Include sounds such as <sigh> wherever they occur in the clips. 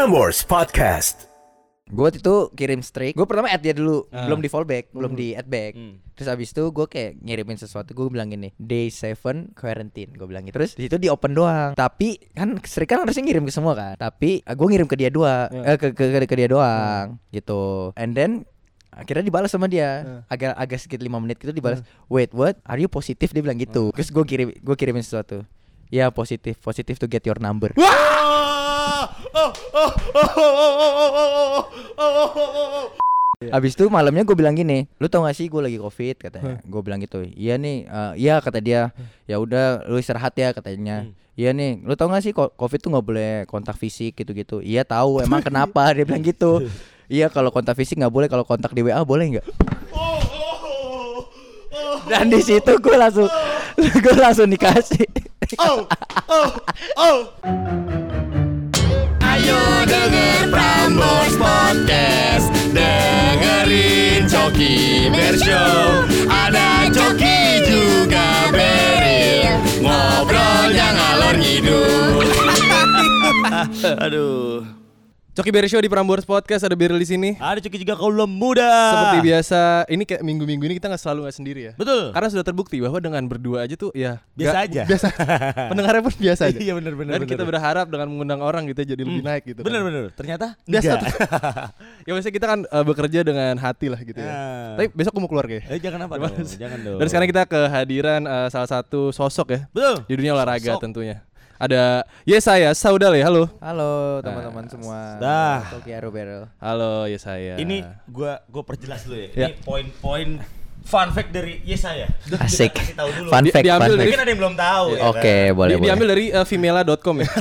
Prambors Podcast. Gue waktu itu kirim streak. Gue pertama add dia dulu. Ah. Belum di fallback Belum di add back. Hmm. Terus abis itu gue kayak ngirimin sesuatu. Gue bilang gini Day 7 quarantine. Gue bilang gitu. Terus? Di situ di open doang. Tapi kan streak kan harusnya ngirim ke semua kan? Tapi gue ngirim ke dia dua Ya. eh, ke, ke, ke, ke dia doang Gitu. And then Akhirnya dibalas sama dia. Agak agak sedikit 5 menit gitu dibalas. Wait what? Are you positif Dia bilang gitu. Terus gue kirim gue kirimin sesuatu. Ya positif Positif to get your number <laughs> Abis itu malamnya gue bilang gini, lu tau gak sih gue lagi covid katanya. Gue bilang gitu, iya nih, eh, iya kata dia, ya udah lu istirahat ya katanya. Iya nih, lu tau gak sih covid tuh nggak boleh kontak fisik gitu-gitu. Iya tahu, emang kenapa dia bilang gitu. <laughs> Iya kalau kontak fisik nggak boleh, kalau kontak di WA boleh nggak? Dan di situ gue langsung, <laughs> gue langsung dikasih. Ayo denger Prambors Podcast Dengerin Coki Bershow Ada Coki juga Beril. Ngobrolnya ngalor ngidul. <laughs> Aduh. Coki Berry Show di Prambors Podcast ada Beril di sini. Ada Coki juga kaula muda Seperti biasa, ini kayak minggu-minggu ini kita nggak selalu nggak sendiri ya. Betul Karena sudah terbukti bahwa dengan berdua aja tuh ya Biasa nggak- aja. Biasa. <laughs> Pendengarnya pun biasa aja. Iya, bener, bener, Dan bener. kita berharap dengan mengundang orang gitu jadi lebih naik gitu. kan. Bener-bener Ternyata Biasa enggak. <laughs> ya biasanya kita kan eh, bekerja dengan hati lah gitu ya. Ah. Tapi besok aku mau keluar kayak. Eh jangan apa dong Jangan dong Dan sekarang kita kehadiran eh, salah satu sosok ya Betul di dunia olahraga Sosok. tentunya. Ada Yesaya Saudale, halo. Halo teman-teman semua. Dah. Toki Barrel. Halo Yesaya. Ini gua gua perjelas dulu ya. Ya. Ini poin-poin fun fact dari Yesaya. Asik. Tahu dulu. Fun Di- fact, diambil fun dari- fact. Mungkin ada yang belum tahu ya Oke, kan? boleh Di- boleh. diambil dari uh, femela.com ya. <laughs>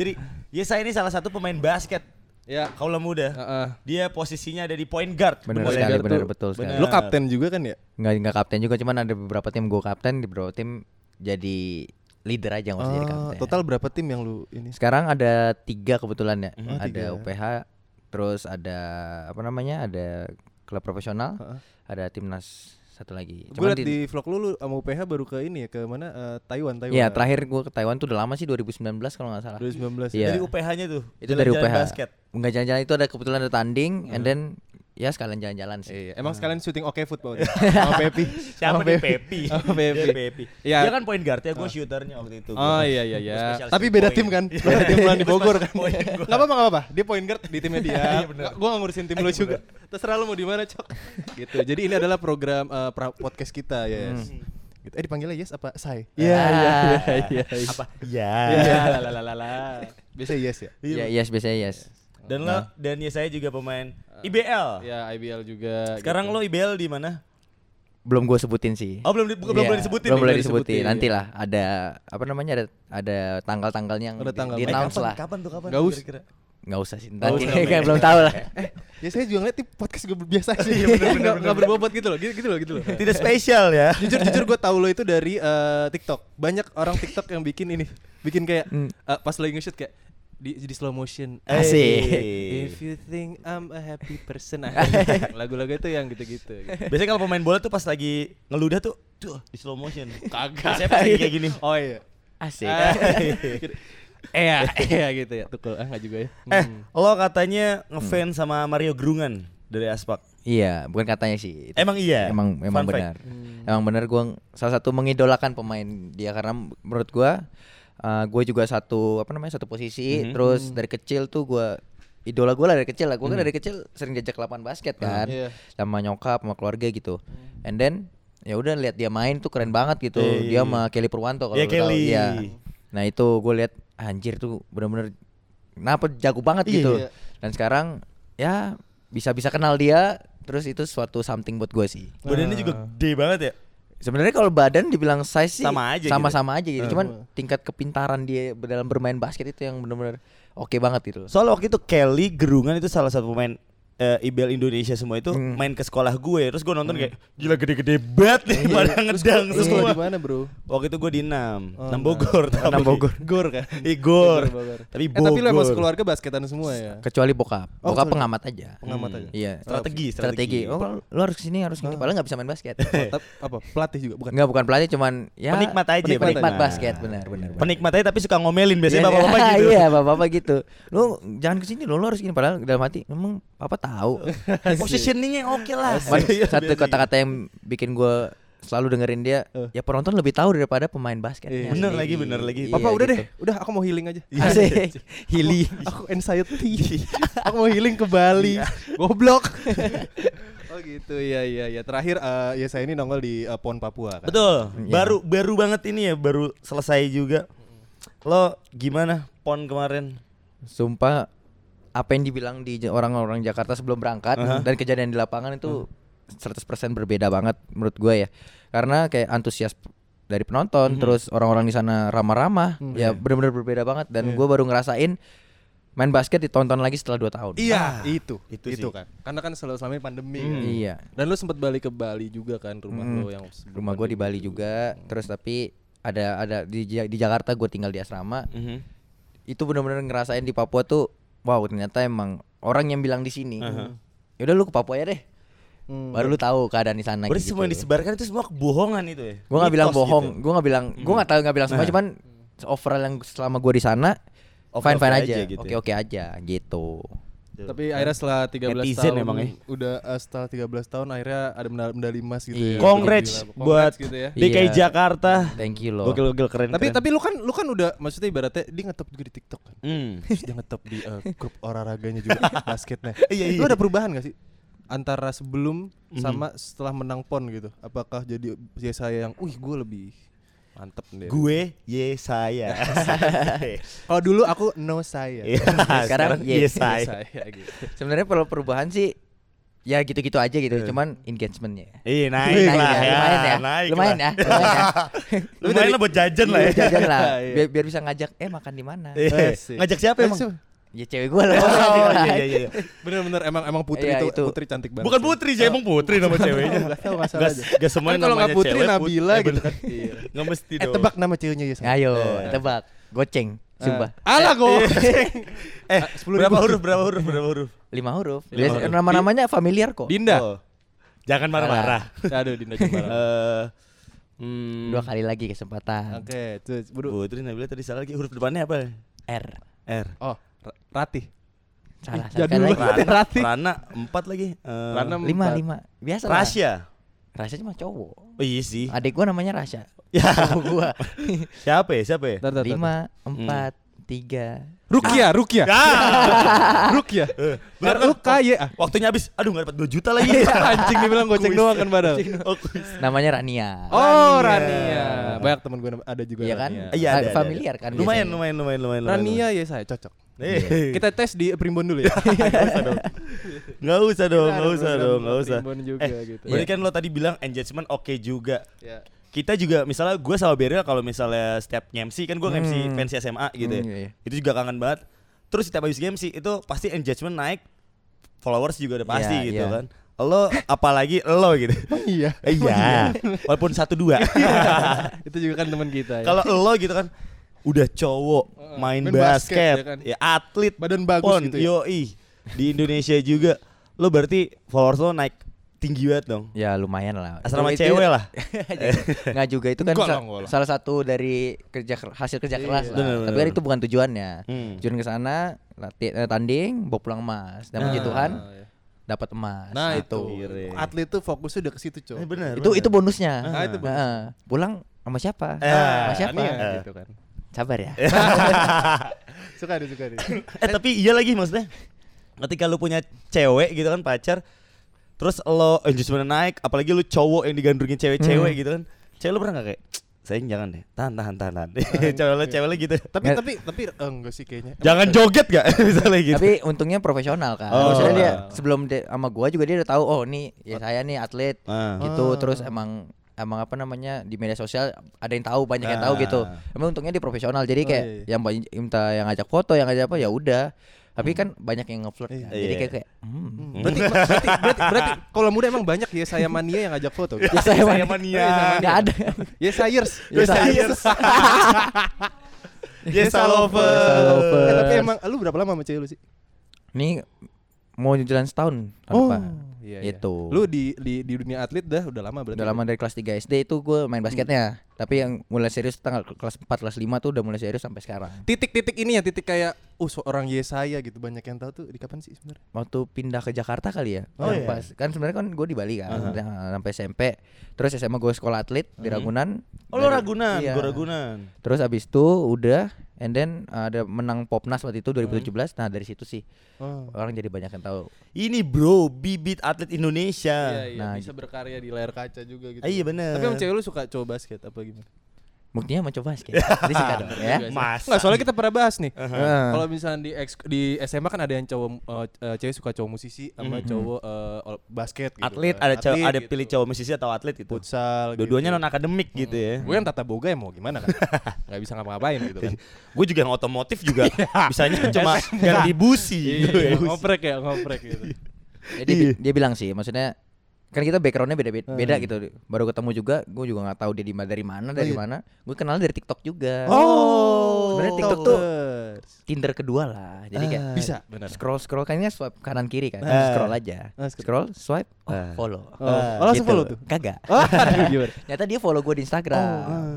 Jadi Yesaya ini salah satu pemain basket ya. kaula muda. Heeh. Dia posisinya ada di point guard. Boleh. sekali, Guard bener tuh- betul sekali. bener. Lo kapten juga kan ya? Nggak nggak kapten juga, cuman ada beberapa tim gue kapten, di beberapa tim jadi leader aja nggak usah jadi Oh, kapten. total berapa tim yang lu ini? Sekarang ada tiga kebetulan ya. Oh, ada tiga ya. UPH, terus ada apa namanya? Ada klub profesional, Heeh. ada timnas satu lagi. Gue liat di vlog lu, lu sama UPH baru ke ini ya ke mana? Eh, Taiwan, Taiwan. Iya, terakhir gue ke Taiwan tuh udah lama sih 2019 kalau nggak salah. 2019. Iya. Dari UPH-nya tuh. Itu dari jalan-jalan UPH. basket. Enggak jalan-jalan itu ada kebetulan ada tanding and then ya sekalian jalan-jalan sih. Iya, emang sekalian syuting oke football ya? <laughs> sama Pepi. Siapa Sama nih Pepi? Sama Dia Pepi. Pepi. Iya. Dia kan point guard ya, gue shooternya waktu itu. Oh iya iya iya. Tapi three beda tim kan? Beda tim bulan di Bogor kan. Enggak apa-apa enggak apa-apa. Dia point guard di timnya dia. Iya. Gua enggak ngurusin tim lu Iya, juga. Terserah lu mau di mana, Cok. Gitu. Jadi ini adalah program eh, pra- podcast kita, Yes. Gitu. Eh dipanggilnya Yes apa Sai? Iya Ah. iya iya iya. Apa? Iya. Iya, la la la la la. Biasa Yes ya. Iya, yes biasanya yes. Dan lo dan ya saya juga pemain IBL. Ya IBL juga. Sekarang gitu. lo IBL di mana? Belum gue sebutin sih. Oh belum di- belum Iya, boleh disebutin. Belum boleh Belum disebutin. disebutin, Nanti lah ada apa namanya ada ada tanggal-tanggalnya yang Ada tanggal. di Eh, announce kapan, lah. Kapan tuh kapan? Nggak tuh us- kira-kira? Nggak usah sih. Nanti usah, <laughs> Bang. belum tahu lah. <laughs> Ya saya juga ngeliat podcast gue biasa aja. <laughs> Iya, bener. nggak berbobot gitu loh, gitu, gitu loh, gitu loh. Tidak spesial ya. jujur jujur gue tahu lo itu dari eh, TikTok. Banyak orang TikTok yang bikin ini, bikin kayak Hmm. eh, pas lagi nge-shoot kayak di, di slow motion. Asik. If you think I'm a happy person, <laughs> <laughs> lagu-lagu itu yang gitu-gitu. gitu. Biasanya kalau pemain bola tuh pas lagi ngeludah tuh, tuh di slow motion. Kagak. Biasanya pas lagi kayak gini. <laughs> Oh iya. Asik. Iya, iya gitu ya. Tukul ah nggak juga ya. Eh, Hmm. lo katanya ngefans sama Mario Gerungan dari Aspak. Iya, bukan katanya sih. Itu Emang iya? Emang emang Fun fact. benar. Emang benar gue salah satu mengidolakan pemain dia karena menurut gue gue juga satu apa namanya satu posisi Mhm. terus dari kecil tuh gue idola gue lah dari kecil lah gue kan dari kecil sering diajak ke lapangan basket kan Iya. sama nyokap sama keluarga gitu and then ya udah lihat dia main tuh keren banget gitu Eh. dia sama Kelly Purwanto kalau Iya, tahu. Kelly. Iya. nah itu gue lihat anjir tuh bener-bener kenapa jago banget Iya, gitu iya. dan sekarang ya bisa-bisa kenal dia terus itu suatu something buat gue sih Badannya juga gede banget ya. Sebenarnya kalau badan dibilang size sih Sama aja gitu. sama-sama aja gitu. Cuman tingkat kepintaran dia dalam bermain basket itu yang benar-benar oke banget gitu. Soalnya waktu itu Kelly Gerungan itu salah satu pemain eh, IBL Indonesia semua itu Hmm. main ke sekolah gue terus gue nonton kayak gila gede-gede banget nih pada ngedang Terus semua di mana, Bro? waktu itu gue di 6 Oh, 6 Bogor tapi Enam Bogor. Gor kan? <laughs> Ih, Gor. Bogor. tapi Eh, tapi lu emang Bogor. sekeluarga basketan semua ya? Kecuali bokap. Oh, Bokap kecuali- pengamat aja. Pengamat Hmm. aja. Iya. strategi Strategi. Oh, lu harus ke sini, harus ke sini. Padahal nggak bisa main basket. <laughs> Apa? Pelatih juga bukan? Enggak bukan pelatih, cuman ya Penikmat aja, Penikmat, penikmat. basket, benar, benar. penikmat aja tapi suka ngomelin <laughs> biasanya Iya, bapak-bapak gitu Iya, bapak-bapak gitu. Lu jangan ke sini lo, lu harus gini padahal dalam hati emang papa tahu. <laughs> positioningnya oke lah Cuman Iya, satu kata-kata yang bikin gua selalu dengerin dia, Eh. ya penonton lebih tahu daripada pemain basketnya. Iya. Bener sendiri. lagi, bener lagi. Papa Iya, udah gitu. deh, udah aku mau healing aja. Asik. Hili. aku anxiety. <laughs> aku mau healing ke Bali. Goblok. <laughs> oh gitu, iya iya ya. Terakhir eh, ya saya ini nongol di eh, PON Papua kan. betul Iya. baru baru banget ini ya baru selesai juga lo gimana pon kemarin Sumpah apa yang dibilang di orang-orang Jakarta sebelum berangkat Aha. dan kejadian di lapangan itu 100% berbeda banget menurut gue ya. Karena kayak antusias dari penonton terus orang-orang di sana ramah-ramah Mhm. ya benar-benar berbeda banget dan Iya. gue baru ngerasain main basket ditonton lagi setelah 2 tahun. Iya, Ah, itu. itu Itu, sih. kan. Karena kan selalu selama ini pandemi Hmm. kan. Iya. Dan lu sempat balik ke Bali juga kan rumah Mm. lu yang Rumah gue di. Bali juga terus tapi ada ada di di Jakarta gue tinggal di asrama. Mhm. Itu benar-benar ngerasain di Papua tuh wow ternyata emang orang yang bilang di sini. Aha. Ya udah lu ke Papua ya deh. Hmm. Baru lu tahu keadaan di sana berarti gitu. semua yang disebarkan itu semua kebohongan itu ya Gue nggak bilang bohong, gitu. gue nggak bilang, gue nggak tahu nggak bilang semua, Nah. cuman overall yang selama gue di sana, Oke-oke fine fine aja, aja oke gitu oke ya. aja, gitu. Tapi akhirnya setelah 13 Netizen tahun emang ya. udah eh, setelah 13 tahun akhirnya ada medali, medali emas gitu Iya. ya. Congrats Gila. buat Congrats gitu ya. DKI Iya. Jakarta Thank you loh. gokil gokil keren Tapi keren. tapi lu kan lu kan udah maksudnya ibaratnya dia ngetop juga di TikTok kan. Hmm. <laughs> Terus dia ngetop di eh, grup olahraganya juga <laughs> basketnya. Iya, iya. Lu ada perubahan gak sih antara sebelum Mhm. sama setelah menang PON gitu? Apakah jadi ya saya yang, "Wih, gue lebih mantep deh." gue ye saya Kalau <laughs> dulu aku no saya. Iya, <laughs> Sekarang sekarang ye ye saya, saya gitu. Sebenarnya kalau perubahan sih, ya gitu-gitu aja gitu, Iya. cuman engagementnya. Iya naik Naik lah ya, ya, lumayan ya, naik lumayan lah. ya, lumayan ya. <laughs> lumayan lah buat jajan lah Iya, ya. jajan lah, Iya. biar, biar bisa ngajak, eh makan di mana? Iya. Asik. Ngajak siapa Eh, emang? Ya cewek gue lah. Oh iya iya iya. <laughs> Bener-bener emang emang putri Iya, itu, itu. putri cantik banget. Bukan putri sih, emang putri nama ceweknya. Gak tau gak salah Gak, aja. gak semuanya Kan kalau nggak namanya putri cewek, Nabila put- gitu eh, kan. Iya. Nggak mesti Eh dong. tebak nama ceweknya ya. Ayo, Eh. tebak, goceng, sumpah. Alah gue. Eh, Sepuluh berapa ribu. huruf? Berapa huruf? Berapa huruf? Lima huruf. Nama-namanya familiar kok. Dinda. Oh. Jangan marah-marah. Aduh Dinda coba. Eh, hmm, Dua kali lagi kesempatan. Oke, terus buru. Putri Nabila tadi salah lagi huruf depannya apa? R. R. Oh, Ratih. Salah, Ih, salah jadul banget. Rana, Ratih. Rana empat lagi. Eh, Rana Lima, empat. lima. Biasa lah. Rasya. Rasya cuma cowok. Oh iya sih. Adik gua namanya Rasya. Ya, Cowok gua. <laughs> siapa ya? Siapa ya? Tar, tar, tar. Lima, empat, tiga. Rukia, Rukia. Ya. <laughs> Rukia. Eh, bener lu kaya. ah. Waktunya habis. Aduh, enggak dapat 2 juta lagi. Anjing dibilang goceng Kuis. doang kan padahal. Oh. Namanya Rania. Oh, Rania. Rania. Banyak temen gue ada juga Iya kan? Iya, ada, ada, Familiar kan Lumayan, lumayan, lumayan, lumayan. Rania ya saya cocok. Eh, Kita tes di Primbon dulu ya. <laughs> Nggak usah dong, Kita nggak ada usah dong, nggak usah. Primbon juga Eh, gitu. Berarti kan lo tadi bilang engagement oke juga. Ya. Kita juga misalnya gue sama Beryl kalau misalnya setiap MC kan gue MC Hmm. pensi SMA gitu ya. Hmm, iya, iya. Itu juga kangen banget. Terus setiap habis MC itu pasti engagement naik, followers juga udah pasti Iya, gitu iya. kan. Lo apalagi lo gitu. <laughs> Iya. iya. Walaupun satu dua. <laughs> Itu juga kan teman kita ya. Kalau lo gitu kan udah cowok main, main basket, basket, ya kan. ya atlet badan bagus pon, gitu ya. yoi di Indonesia juga lo berarti followers lo naik tinggi banget dong Ya lumayan lah. asrama Itu- cewek lah <laughs> Nggak juga itu kan sa- lah, lah. salah satu dari kerja ker- hasil kerja Iya. keras lah. Bener, Tapi kan itu bukan tujuannya. Hmm. Tujuan ke sana eh, tanding, bawa pulang emas. Dan puji Ah. Tuhan iya. dapat emas. Nah Gitu. itu Kiri. atlet tuh fokusnya udah ke situ Eh, coy. bener, Itu bener. itu bonusnya. Ah, itu bonus. Heeh. Pulang sama siapa? Eh, sama siapa? Eh. gitu kan. Sabar ya. <laughs> Suka deh, suka deh. <coughs> eh tapi iya lagi maksudnya ketika lu punya cewek gitu kan pacar terus lo engagement naik apalagi lu cowok yang digandrungin cewek-cewek Hmm. gitu kan cewek lu pernah gak kayak sayang jangan deh tahan tahan tahan, tahan. <laughs> cewek lo cewek lo gitu Tapi Nggak- tapi tapi eh, enggak sih kayaknya. jangan joget gak <laughs> misalnya gitu Tapi untungnya profesional kan. Oh. Maksudnya dia sebelum dia sama gua juga dia udah tahu oh nih ya saya nih atlet Ah. gitu Ah. terus emang emang apa namanya di media sosial ada yang tahu banyak yang tahu Ah. gitu. Emang untungnya dia profesional jadi Oh, kayak iya, iya. yang banyak- minta yang ngajak foto yang ngajak apa ya udah Tapi kan banyak yang ngeflirt kan. Jadi Iya. kayak kayak hmm. Hmm. Berarti, berarti, berarti, berarti kalau muda emang banyak ya saya mania yang ngajak foto. Ya saya Saya mania. mania. Nggak ada. Yes sayers. Yes, sayers. Yes, I Yes, tapi emang lu berapa lama sama cewek lu sih? Nih mau jalan setahun tahun depan. Iya, iya. Itu. Lu di, di di dunia atlet dah udah lama berarti. Udah lama dari kelas 3 SD itu gue main basketnya. Tapi yang mulai serius tanggal kelas 4 kelas 5 tuh udah mulai serius sampai sekarang. Titik-titik ini ya, titik kayak uh seorang Yesaya gitu banyak yang tahu tuh di kapan sih sebenarnya? Waktu pindah ke Jakarta kali ya. Oh, iya. pas kan sebenarnya kan gue di Bali kan Nah, sampai SMP. Terus SMA gue sekolah atlet di Ragunan. Oh Dari- Ragunan, Iya. gue Ragunan. Terus abis itu udah and then ada menang Popnas waktu itu 2017. Nah, dari situ sih Oh. orang jadi banyak yang tahu. Ini bro, bibit atlet Indonesia. Iya, iya, Nah, bisa berkarya di layar kaca juga gitu. Ah, iya, bener. Tapi emang cewek lu suka coba basket apa gimana? Buktinya mencoba basket. Jadi suka dong ya. <laughs> Mas. Enggak, soalnya kita pernah bahas nih. Heeh. Kalau misalnya di eks- di SMA kan ada yang cowok eh, eh, cewek suka cowok musisi sama cowok eh, basket gitu. Atlet kan. ada cowok ada gitu. pilih cowok musisi atau atlet gitu. futsal. Dua-duanya gitu. non akademik gitu ya. Gue yang tata boga ya mau gimana kan? <laughs> Gak bisa ngapa-ngapain gitu kan. <laughs> Gue juga yang otomotif juga bisanya cuma ganti busi. gitu ya. Iya, ngoprek ya, ngoprek gitu. Jadi dia bilang sih, maksudnya kan kita backgroundnya beda beda, beda gitu. Baru ketemu juga, gue juga nggak tahu dia di dari mana dari mana. Gue kenal dari TikTok juga. Oh, Sebenarnya TikTok tuh. Tinder kedua lah. Jadi kayak bisa benar. scroll scroll kayaknya swipe kanan kiri kan. Ah. Scroll aja. Ah, scroll. Scroll, swipe, oh, Ah. follow. Oh, oh, langsung Gitu. follow tuh. Kagak. Oh, aduh, gimana? <laughs> Ternyata dia follow gue di Instagram.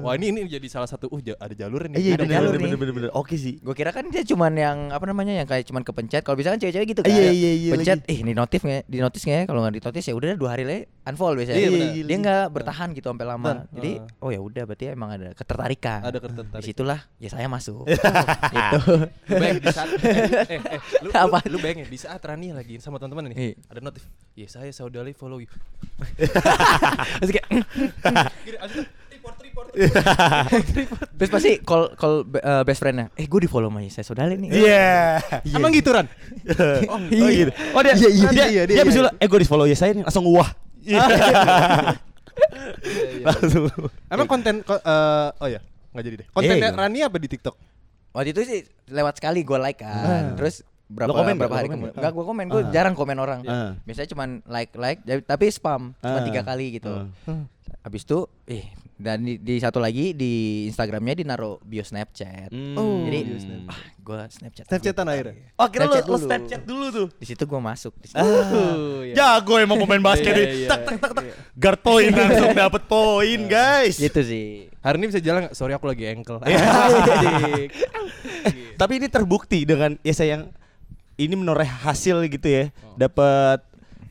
Wah ini ini jadi salah satu uh ada jalur nih. Iya Ada bener jalur bener, nih. bener bener bener. Oke sih. Gue kira kan dia cuman yang apa namanya yang kayak cuman kepencet. Kalau bisa kan cewek-cewek gitu kan. Iya, iya, iya, Pencet, eh di notif nggak? Di notis nggak ya? Kalau nggak di notis ya udah dua hari lagi unfollow biasanya. Iya, benar. Dia nggak bertahan gitu sampai lama. Benar. Jadi Ah. oh ya udah berarti emang ada ketertarikan. Ada ketertarikan. Di situlah ya saya masuk. <laughs> itu. Lu bayangin di saat eh, eh, eh, lu, <laughs> Apa? lu, lu bayangin di saat Rani lagi sama teman-teman nih Iya. ada notif ya saya saudari follow you <laughs> Terus kayak Gini, abis itu, report report terus pasti call call eh, best friendnya. Eh gue di follow sama saya saudara nih. Iya. emang gitu Ran <laughs> Oh, gitu. Oh dia Iya, iya, dia, iya, dia, iya, abis iya. dulu, eh gue di follow ya saya nih langsung wah. <laughs> Langsung. emang konten ko- eh, oh ya nggak jadi deh kontennya Iya. Rani apa di TikTok Waktu itu sih lewat sekali gue like kan. Terus berapa Lo komen berapa hari kemudian enggak gue komen gue jarang komen orang Ah. biasanya cuman like like tapi spam cuma Ah. tiga kali gitu Ah. habis itu eh dan di, di satu lagi di Instagramnya di naruh bio Snapchat Hmm. jadi Bio ah gue Snapchat. Snapchatan akhirnya Oh kira lu, Snapchat lu dulu. Snapchat dulu tuh. di situ gue masuk di situ. Oh, iya. Jago emang pemain basket Iya, nih. iya. Tak tak tak tak. Guard point <laughs> langsung dapet poin guys. gitu sih hari ini bisa jalan nggak sorry aku lagi ankle <laughs> Tapi ini terbukti dengan ya saya yang ini menoreh hasil gitu ya. Dapat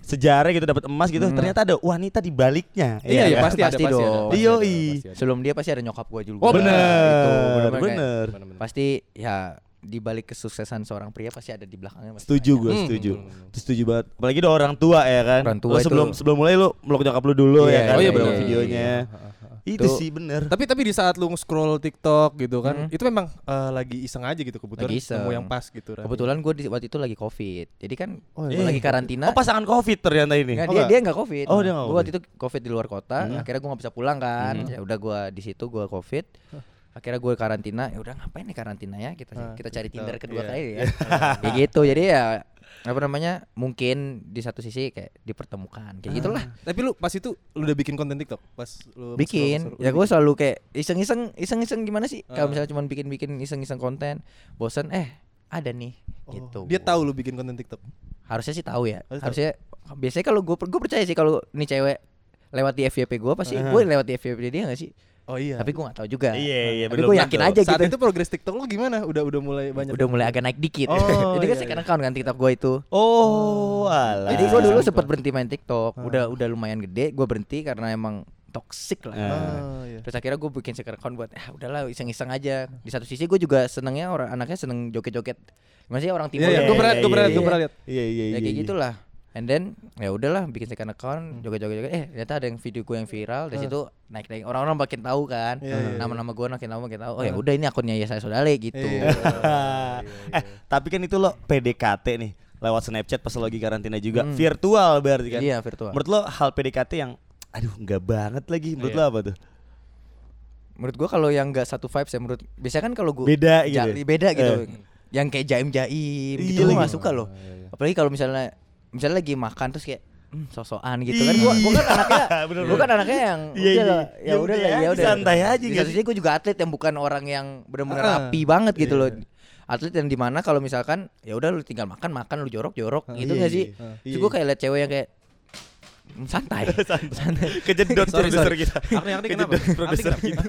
sejarah gitu, dapat emas gitu. Ternyata ada wanita di baliknya. iya iya kan? pasti ada Pasti ada dong. pasti Iya, ada, iya. pasti ada. sebelum dia pasti ada nyokap gue juga Oh Gitu, bener, bener. Bener-bener. pasti ya di balik kesuksesan seorang pria pasti ada di belakangnya pasti Setuju gue, Hmm. setuju. Itu setuju banget. Apalagi ada orang tua ya kan. Orang tua Lo sebelum itu- sebelum mulai lu meluk nyokap lu dulu Iya, ya kan. oh iya, bener. videonya. Itu sih bener. Tapi tapi di saat lu scroll TikTok gitu kan, Hmm. itu memang eh, lagi iseng aja gitu kebetulan Lagi iseng. nemu yang pas gitu. Ran. kebetulan gue di waktu itu lagi covid jadi kan Oh, gua iya. lagi karantina Oh pasangan covid ternyata ini. Nggak, Oh, dia dia nggak covid. Oh, dia nggak Gua waktu itu covid di luar kota. Hmm. Akhirnya gue nggak bisa pulang kan. Ya udah gue di situ gue covid. Akhirnya gue karantina. Ya udah ngapain nih karantina ya? Kita Ah, kita cari kita- Tinder kedua iya. kali ya. Kayak <laughs> gitu. Jadi ya apa namanya? Mungkin di satu sisi kayak dipertemukan. Kayak gitulah. Tapi lu pas itu lu udah bikin konten TikTok pas lu Bikin. scroll-scroll. Ya gue selalu kayak iseng-iseng iseng-iseng gimana sih? Kalau Ah. misalnya cuma bikin-bikin iseng-iseng konten, bosan eh ada nih Oh, gitu. Dia tahu lu bikin konten TikTok. harusnya sih tahu ya Harus tahu. harusnya biasanya kalau gue gue percaya sih kalau nih cewek lewat di FYP gue pasti Aha. gue lewat di FYP dia gak sih Oh iya. tapi gue gak tahu juga Iya, iya, tapi belum gue yakin aja saat gitu itu progres TikTok lu gimana? Udah udah mulai banyak. udah mulai agak naik dikit Oh, <laughs> jadi kan second account kan TikTok gue itu Oh, alah. jadi gue dulu sempat berhenti main TikTok Ah. udah udah lumayan gede gue berhenti karena emang toxic lah Ah. Oh, iya. Terus akhirnya gue bikin second account buat ah udahlah iseng-iseng aja. Di satu sisi gue juga senengnya orang anaknya seneng joget-joget. Masih orang timur Iya, iya, yang- gue pernah iya, gue pernah iya, gue iya. pernah lihat. Iya, iya, ya iya. kayak iya. gitulah and then ya udahlah bikin second Hmm. account joget-joget joget. eh ternyata ada yang video gue yang viral dari situ naik naik orang-orang makin tahu kan Iya, iya, nama-nama gue makin tahu makin tahu oh ya udah ini akunnya ya saya Sodale gitu Iya. <laughs> eh, tapi kan itu lo PDKT nih lewat Snapchat pas lagi karantina juga Hmm. virtual berarti kan. iya virtual Menurut lo hal PDKT yang aduh nggak banget lagi menurut Iya. lo apa tuh? menurut gue kalau yang nggak satu vibes ya menurut biasanya kan kalau gue Beda gitu ya? beda gitu Eh. yang kayak jaim-jaim Iya gitu gue lagi. gak suka loh. Oh, iya, iya. Apalagi kalau misalnya misalnya lagi makan terus kayak hmm, sosokan gitu kan gua gua kan anaknya <laughs> Bener, gua kan anaknya yang Iya, udah iya. lah, ya Ya udah lah ya aja, udah santai aja gitu. sisi gua juga atlet yang bukan orang yang benar-benar Ah, rapi banget gitu iya. loh atlet yang di mana kalau misalkan ya udah lu tinggal makan makan lu jorok jorok gitu iya, nggak sih iya. Terus gua kayak liat cewek yang kayak hmm, santai <laughs> santai Kejedot Sorry, produser sorry. kita. Arni, Arni kenapa? Produser kenapa? kita.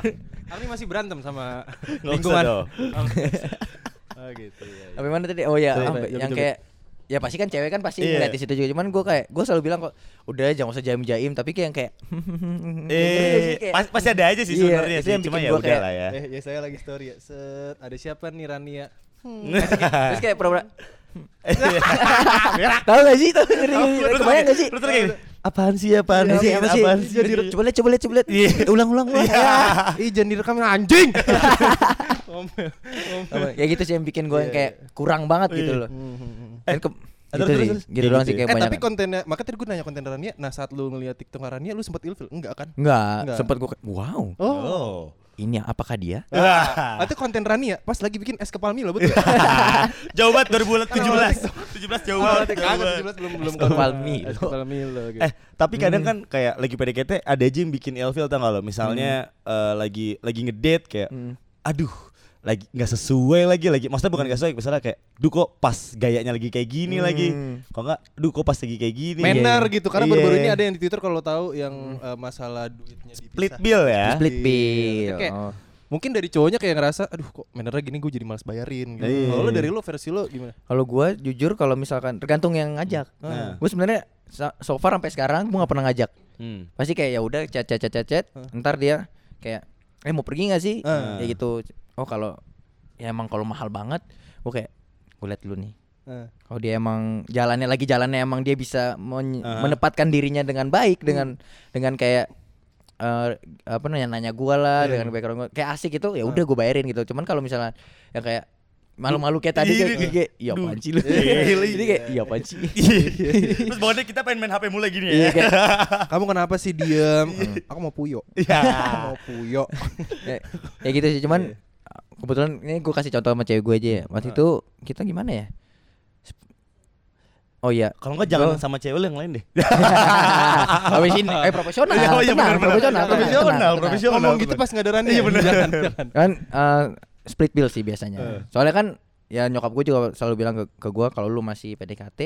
<laughs> Arni masih berantem sama lingkungan. dong. Oh gitu ya. Apa mana tadi? Oh ya, yang kayak ya pasti kan cewek kan pasti Iya. ngeliat di situ juga. Cuman gue kayak gue selalu bilang kok udah jangan usah jaim-jaim tapi kayak yang kayak Eh, pas- pasti ada aja sih Iya, sebenarnya itu sih. Cuma ya udah kayak- lah ya. Eh, ya saya lagi story ya. Set, ada siapa nih Rania? <laughs> terus kayak pura-pura <laughs> Tahu gak sih? Tahu ngeri, ngeri. Kebayang gak sih? Terus kayak apaan sih apaan Apa sih sih? Apa sih? apaan sih? Coba lihat, coba lihat, coba lihat. Iya. <laughs> Ulang, ulang, ulang. Ya. Ih, jangan direkam anjing. Ngomel. Apa, Ya gitu sih yang bikin gue yang kayak kurang banget gitu loh. Hmm, hmm, hmm. Dan ke- Eh, gitu terus, sih. terus. Gitu Kayak doang gitu sih ya. kayak Eh banyak. tapi kontennya, maka tadi gue nanya konten Rania. Nah saat lu ngeliat TikTok Rania, lu sempat ilfil? Enggak kan? Enggak, Enggak. sempet gue wow. Oh. Ini apakah dia? Ah, <laughs> itu konten Rania pas lagi bikin es kepal Milo betul. <laughs> Jauh banget 2017. 17 <laughs> jauh banget. Kagak. 17 belum belum Es kepal Milo. Es kepal Milo gitu. Eh, tapi kadang kan kayak lagi PDKT ada aja yang bikin ilfil tau gak lo? Misalnya eh, lagi lagi ngedate kayak Hmm. aduh lagi nggak sesuai lagi lagi maksudnya bukan nggak sesuai misalnya kayak duh kok pas gayanya lagi kayak gini Hmm. lagi kok nggak duh kok pas lagi kayak gini Manner Iya. gitu karena Iya. baru-baru ini ada yang di Twitter kalau tahu yang eh, masalah duitnya dipisah. split bill ya Split Iya. bill. Kayak- Oh. Mungkin dari cowoknya kayak ngerasa aduh kok mannernya gini gue jadi malas bayarin gitu. Iya. Kalau dari lu versi lu gimana? Kalau gue jujur kalau misalkan tergantung yang ngajak. Nah. Gue sebenarnya so- far sampai sekarang gue nggak pernah ngajak. Hmm. Pasti kayak ya udah chat chat chat chat chat. Ntar dia kayak eh mau pergi nggak sih? Ah. Kayak gitu. Oh kalau ya emang kalau mahal banget, gue kayak gue liat dulu nih. Eh. Kalau dia emang jalannya lagi jalannya emang dia bisa men- Ah. menempatkan dirinya dengan baik dengan dengan kayak eh, apa namanya nanya gua lah Iya. dengan background gua kayak asik itu ya udah gue bayarin gitu. Cuman kalau misalnya yang kayak malu-malu kayak tadi Iya, kayak, iya. kayak iya apaan sih lu? Iya, Jadi kayak iya apaan sih? <laughs> terus bawaannya kita pengen main HP mulai gini Iya ya Kamu kenapa sih diem? Aku mau puyo. Iya. <laughs> mau puyo. ya, ya gitu sih cuman kebetulan ini gue kasih contoh sama cewek gue aja ya waktu itu kita gimana ya oh iya kalau nggak jangan Gua- sama cewek lu yang lain deh <laughs> habis ini <laughs> eh profesional Iya, oh iya, tenang, benar, benar. profesional tenang, Profesional, tenang, tenang. profesional. Ngomong gitu pas nggak ada Rania. Iya benar. Jangan, jangan. kan eh, split bill sih biasanya Eh. soalnya kan ya nyokap gue juga selalu bilang ke, ke gue kalau lu masih PDKT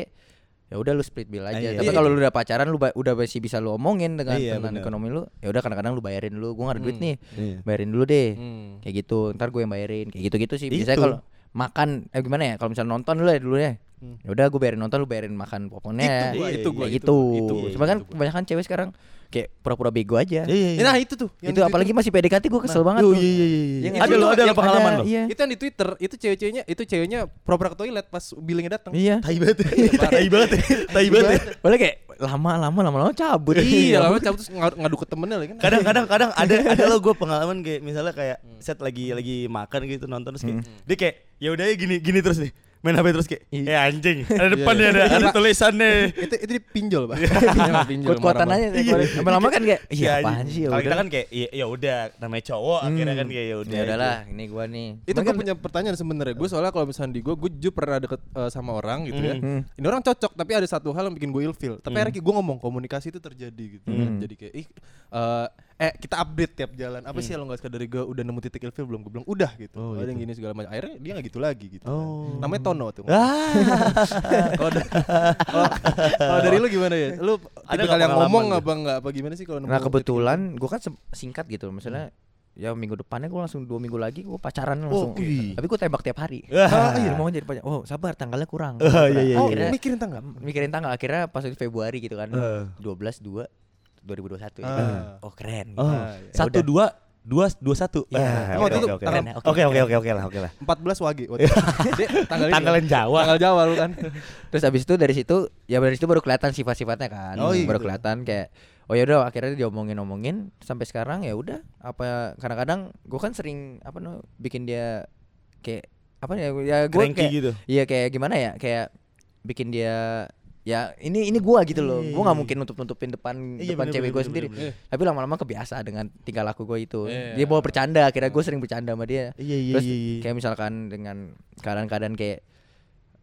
ya udah lu split bill aja Iya, tapi iya. kalau lu udah pacaran lu udah masih bisa lu omongin dengan Iya, dengan ekonomi lu ya udah kadang-kadang lu bayarin dulu gue gak ada duit Hmm. nih Iya. bayarin dulu deh Hmm. kayak gitu ntar gue yang bayarin kayak gitu gitu sih biasanya Itu. kalau makan eh gimana ya kalau misalnya nonton dulu ya dulu ya Hmm. ya udah gue bayarin nonton lu bayarin makan popcornnya Itu gua, Iya, gua, gitu itu gua, itu gua, cuma kan gua. kebanyakan cewek sekarang kayak pura-pura bego aja Iya, iya. Nah itu tuh. yang itu di apalagi masih PDKT gue kesel banget Oh, tuh iya, iya, iya, iya. Yang Ada lo, ada lo pengalaman lo. iya Itu yang di Twitter, itu cewek-ceweknya, itu ceweknya pura-pura ke toilet pas billingnya datang. iya <laughs> Tai banget. Tai banget. Tai banget. Boleh kayak lama-lama lama-lama cabut Iya, lama cabut terus ngadu, ke temennya lagi kan. Kadang-kadang kadang <laughs> ada ada lo gue pengalaman kayak misalnya kayak set lagi lagi makan gitu nonton terus kayak dia kayak ya udah ya gini gini terus nih main HP terus kayak eh anjing <laughs> ada depan Iya, nih ada iya. ada tulisannya itu itu dipinjol, Pak. <laughs> Pinjol, kuat-kuatan marah-marah. aja lama-lama kan kayak iya Iya, apaan sih ya Kalau kita udah kan kayak ya, ya udah namanya cowok akhirnya kan kayak ya udah ya udahlah ini gua nih Itu gue kan- punya pertanyaan sebenarnya. Gue soalnya kalau misalnya di gue, gue jujur pernah deket eh, sama orang gitu ya. Hmm. Ini orang cocok, tapi ada satu hal yang bikin gue ilfil. Tapi akhirnya gue ngomong komunikasi itu terjadi gitu. Hmm. Jadi kayak ih eh, kita update tiap jalan. Apa sih kalau nggak sekadar dari gue udah nemu titik ilfil belum? Gue bilang udah gitu. Oh, ada yang gitu. gini segala macam. Akhirnya dia nggak gitu lagi gitu. Oh. Namanya Tono tuh. Ah. <laughs> Kalau da- kalau- kalau dari lu gimana ya? Lu Ada ada nggak yang pengalaman ngomong tuh? apa enggak apa gimana sih kalau nemu nah kebetulan gua kan se- singkat gitu misalnya ya minggu depannya gua langsung dua minggu lagi gua pacaran langsung wih. tapi gua tembak tiap hari <laughs> Ah. iya mau jadi pacar oh sabar tanggalnya kurang Ah, <laughs> iya, iya, Oh, akhirnya mikirin tanggal. mikirin tanggal akhirnya pas itu Februari gitu kan Ah. 12 2 2021 ya. Ah. oh keren Oh, Ah, iya. satu dua dua dua satu. Oh, oke, itu oke, oke. keren oke, Oke lah oke lah. 14 wage waktu itu. <laughs> Dia tanggal Tanggalan? Jawa. Tanggal Jawa lu kan. <laughs> terus abis itu dari situ ya dari situ baru kelihatan sifat-sifatnya kan Oh, iya baru gitu. kelihatan kayak oh ya udah akhirnya diomongin-omongin sampai sekarang ya udah apa kadang-kadang gue kan sering apa no bikin dia kayak apa ya ya gue kayak gitu. iya kayak gimana ya kayak bikin dia ya ini ini gua gitu loh. Iya, Gua nggak iya. mungkin nutup nutupin depan Iya, depan bener, cewek bener, gua bener, sendiri. bener, Tapi lama-lama kebiasa dengan tingkah laku gua itu. Iya. Dia bawa bercanda, akhirnya gua sering bercanda sama dia. Iya iya Terus iya. iya. kayak misalkan dengan keadaan-keadaan kayak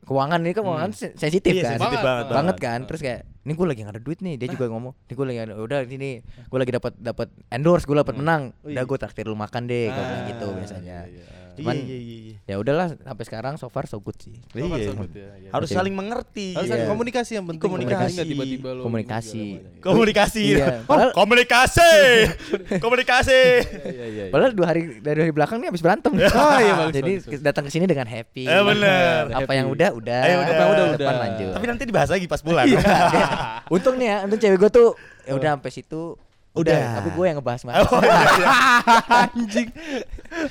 keuangan ini kan keuangan sen- sensitif Iya, kan. sensitif banget, banget banget. kan. Terus kayak ini gue lagi gak ada duit nih. Dia juga ngomong, "Ini gue lagi ada udah ini gue lagi dapat dapat endorse, gue dapat menang. Udah gue traktir lu makan deh." Kayak Ah, gitu biasanya. iya, iya. Cuman iya iya iya. ya udahlah sampai sekarang so far so good sih. So far Iya. so good ya, iya. Harus saling mengerti. Harus Iya. ada komunikasi yang penting. Komunikasi. Tiba-tiba lo Komunikasi. Komunikasi. Iya. Oh, Padahal- komunikasi. <laughs> komunikasi. Iya iya. iya. Padahal dua hari dari hari belakang nih habis berantem. <laughs> Oh, iya, bagus, Jadi bagus, bagus. datang ke sini dengan happy. Eh, bener. Apa Happy. yang udah udah. Eh, udah. Apa yang udah Udah. depan lanjut. Tapi nanti dibahas lagi pas pulang. Iya. <laughs> untung nih ya, untung cewek gue tuh ya udah sampai situ udah, Udah. tapi gue yang ngebahas mas. Oh, iya, iya. <laughs> Anjing.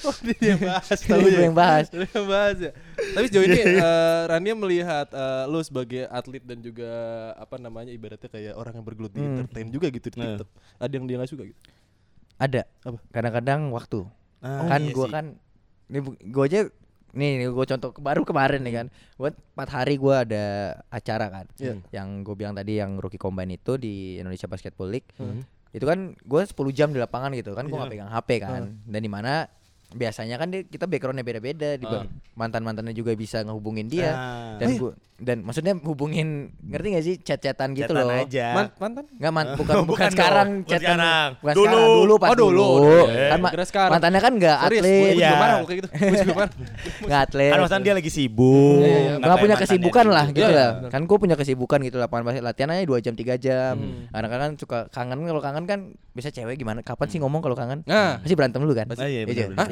Oh, dia yang bahas Ini tahu gue ya. yang bahas. Dia yang bahas ya. Tapi sejauh ini eh, Rania melihat eh, lu sebagai atlet dan juga apa namanya ibaratnya kayak orang yang bergelut di Hmm. entertain juga gitu di Nah. TikTok. Ada yang dia nggak suka gitu. Ada. Apa? Kadang-kadang waktu. Ah, kan iya gue kan nih gue aja nih gue contoh baru kemarin nih kan buat empat hari gue ada acara kan Iya. yang gue bilang tadi yang rookie combine itu di Indonesia Basketball League Hmm. Itu kan gue 10 jam di lapangan gitu kan gue Iya. nggak pegang HP kan dan di mana biasanya kan dia, kita backgroundnya beda-beda di Ah. mantan mantannya juga bisa ngehubungin dia Ah. dan Oh iya? gua dan maksudnya hubungin ngerti gak sih chat-chatan gitu Chatan loh aja. Man- mantan? Nggak man, <laughs> bukan Bukan bukan dong, sekarang bukan chatan sekarang. bukan Dulu. sekarang dulu pas Oh, dulu. Iya. kan ma- sekarang. mantannya kan nggak atlet gue Iya. juga marah kayak <laughs> gitu. Nggak atlet Kan maksudnya dia lagi sibuk. Iya, iya, iya. nggak punya kesibukan gitu. lah gitu Iya, lah kan gue punya kesibukan gitu lapangan basket latihan aja dua jam tiga jam Hmm. kadang-kadang kan suka kangen kalau kangen kan bisa cewek gimana kapan sih ngomong kalau kangen Nah. pasti berantem dulu kan Ah, iya,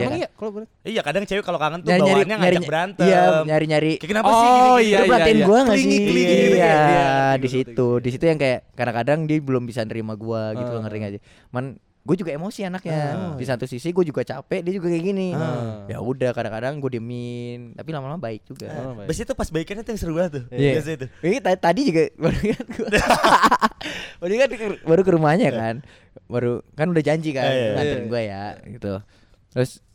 Iya, iya emang kan? iya? Kalau boleh. Iya, kadang cewek kalau kangen tuh nyari nyari bawaannya nyari ngajak berantem. iya nyari nyari Kayak kenapa sih Oh, gini, gini? iya, perhatiin iya. gua gak Klingi, sih? klingi gitu Iya. Iya, di situ. Di situ yang kayak kadang-kadang dia belum bisa nerima gua gitu loh Ah. ngerti gak sih? Man gue juga emosi anaknya. Ah. Di satu sisi gue juga capek, dia juga kayak gini. Ah. Ya udah kadang-kadang gue diemin, tapi lama-lama baik juga. Oh, baik. Biasanya tuh pas baikannya tuh yang seru banget tuh. Iya. Biasanya tuh. Ini tadi, tadi juga <laughs> baru kan gua. <laughs> baru kan ke- baru ke rumahnya kan. Baru kan udah janji kan Iya, iya, nganterin iya. gua ya gitu. Terus ah,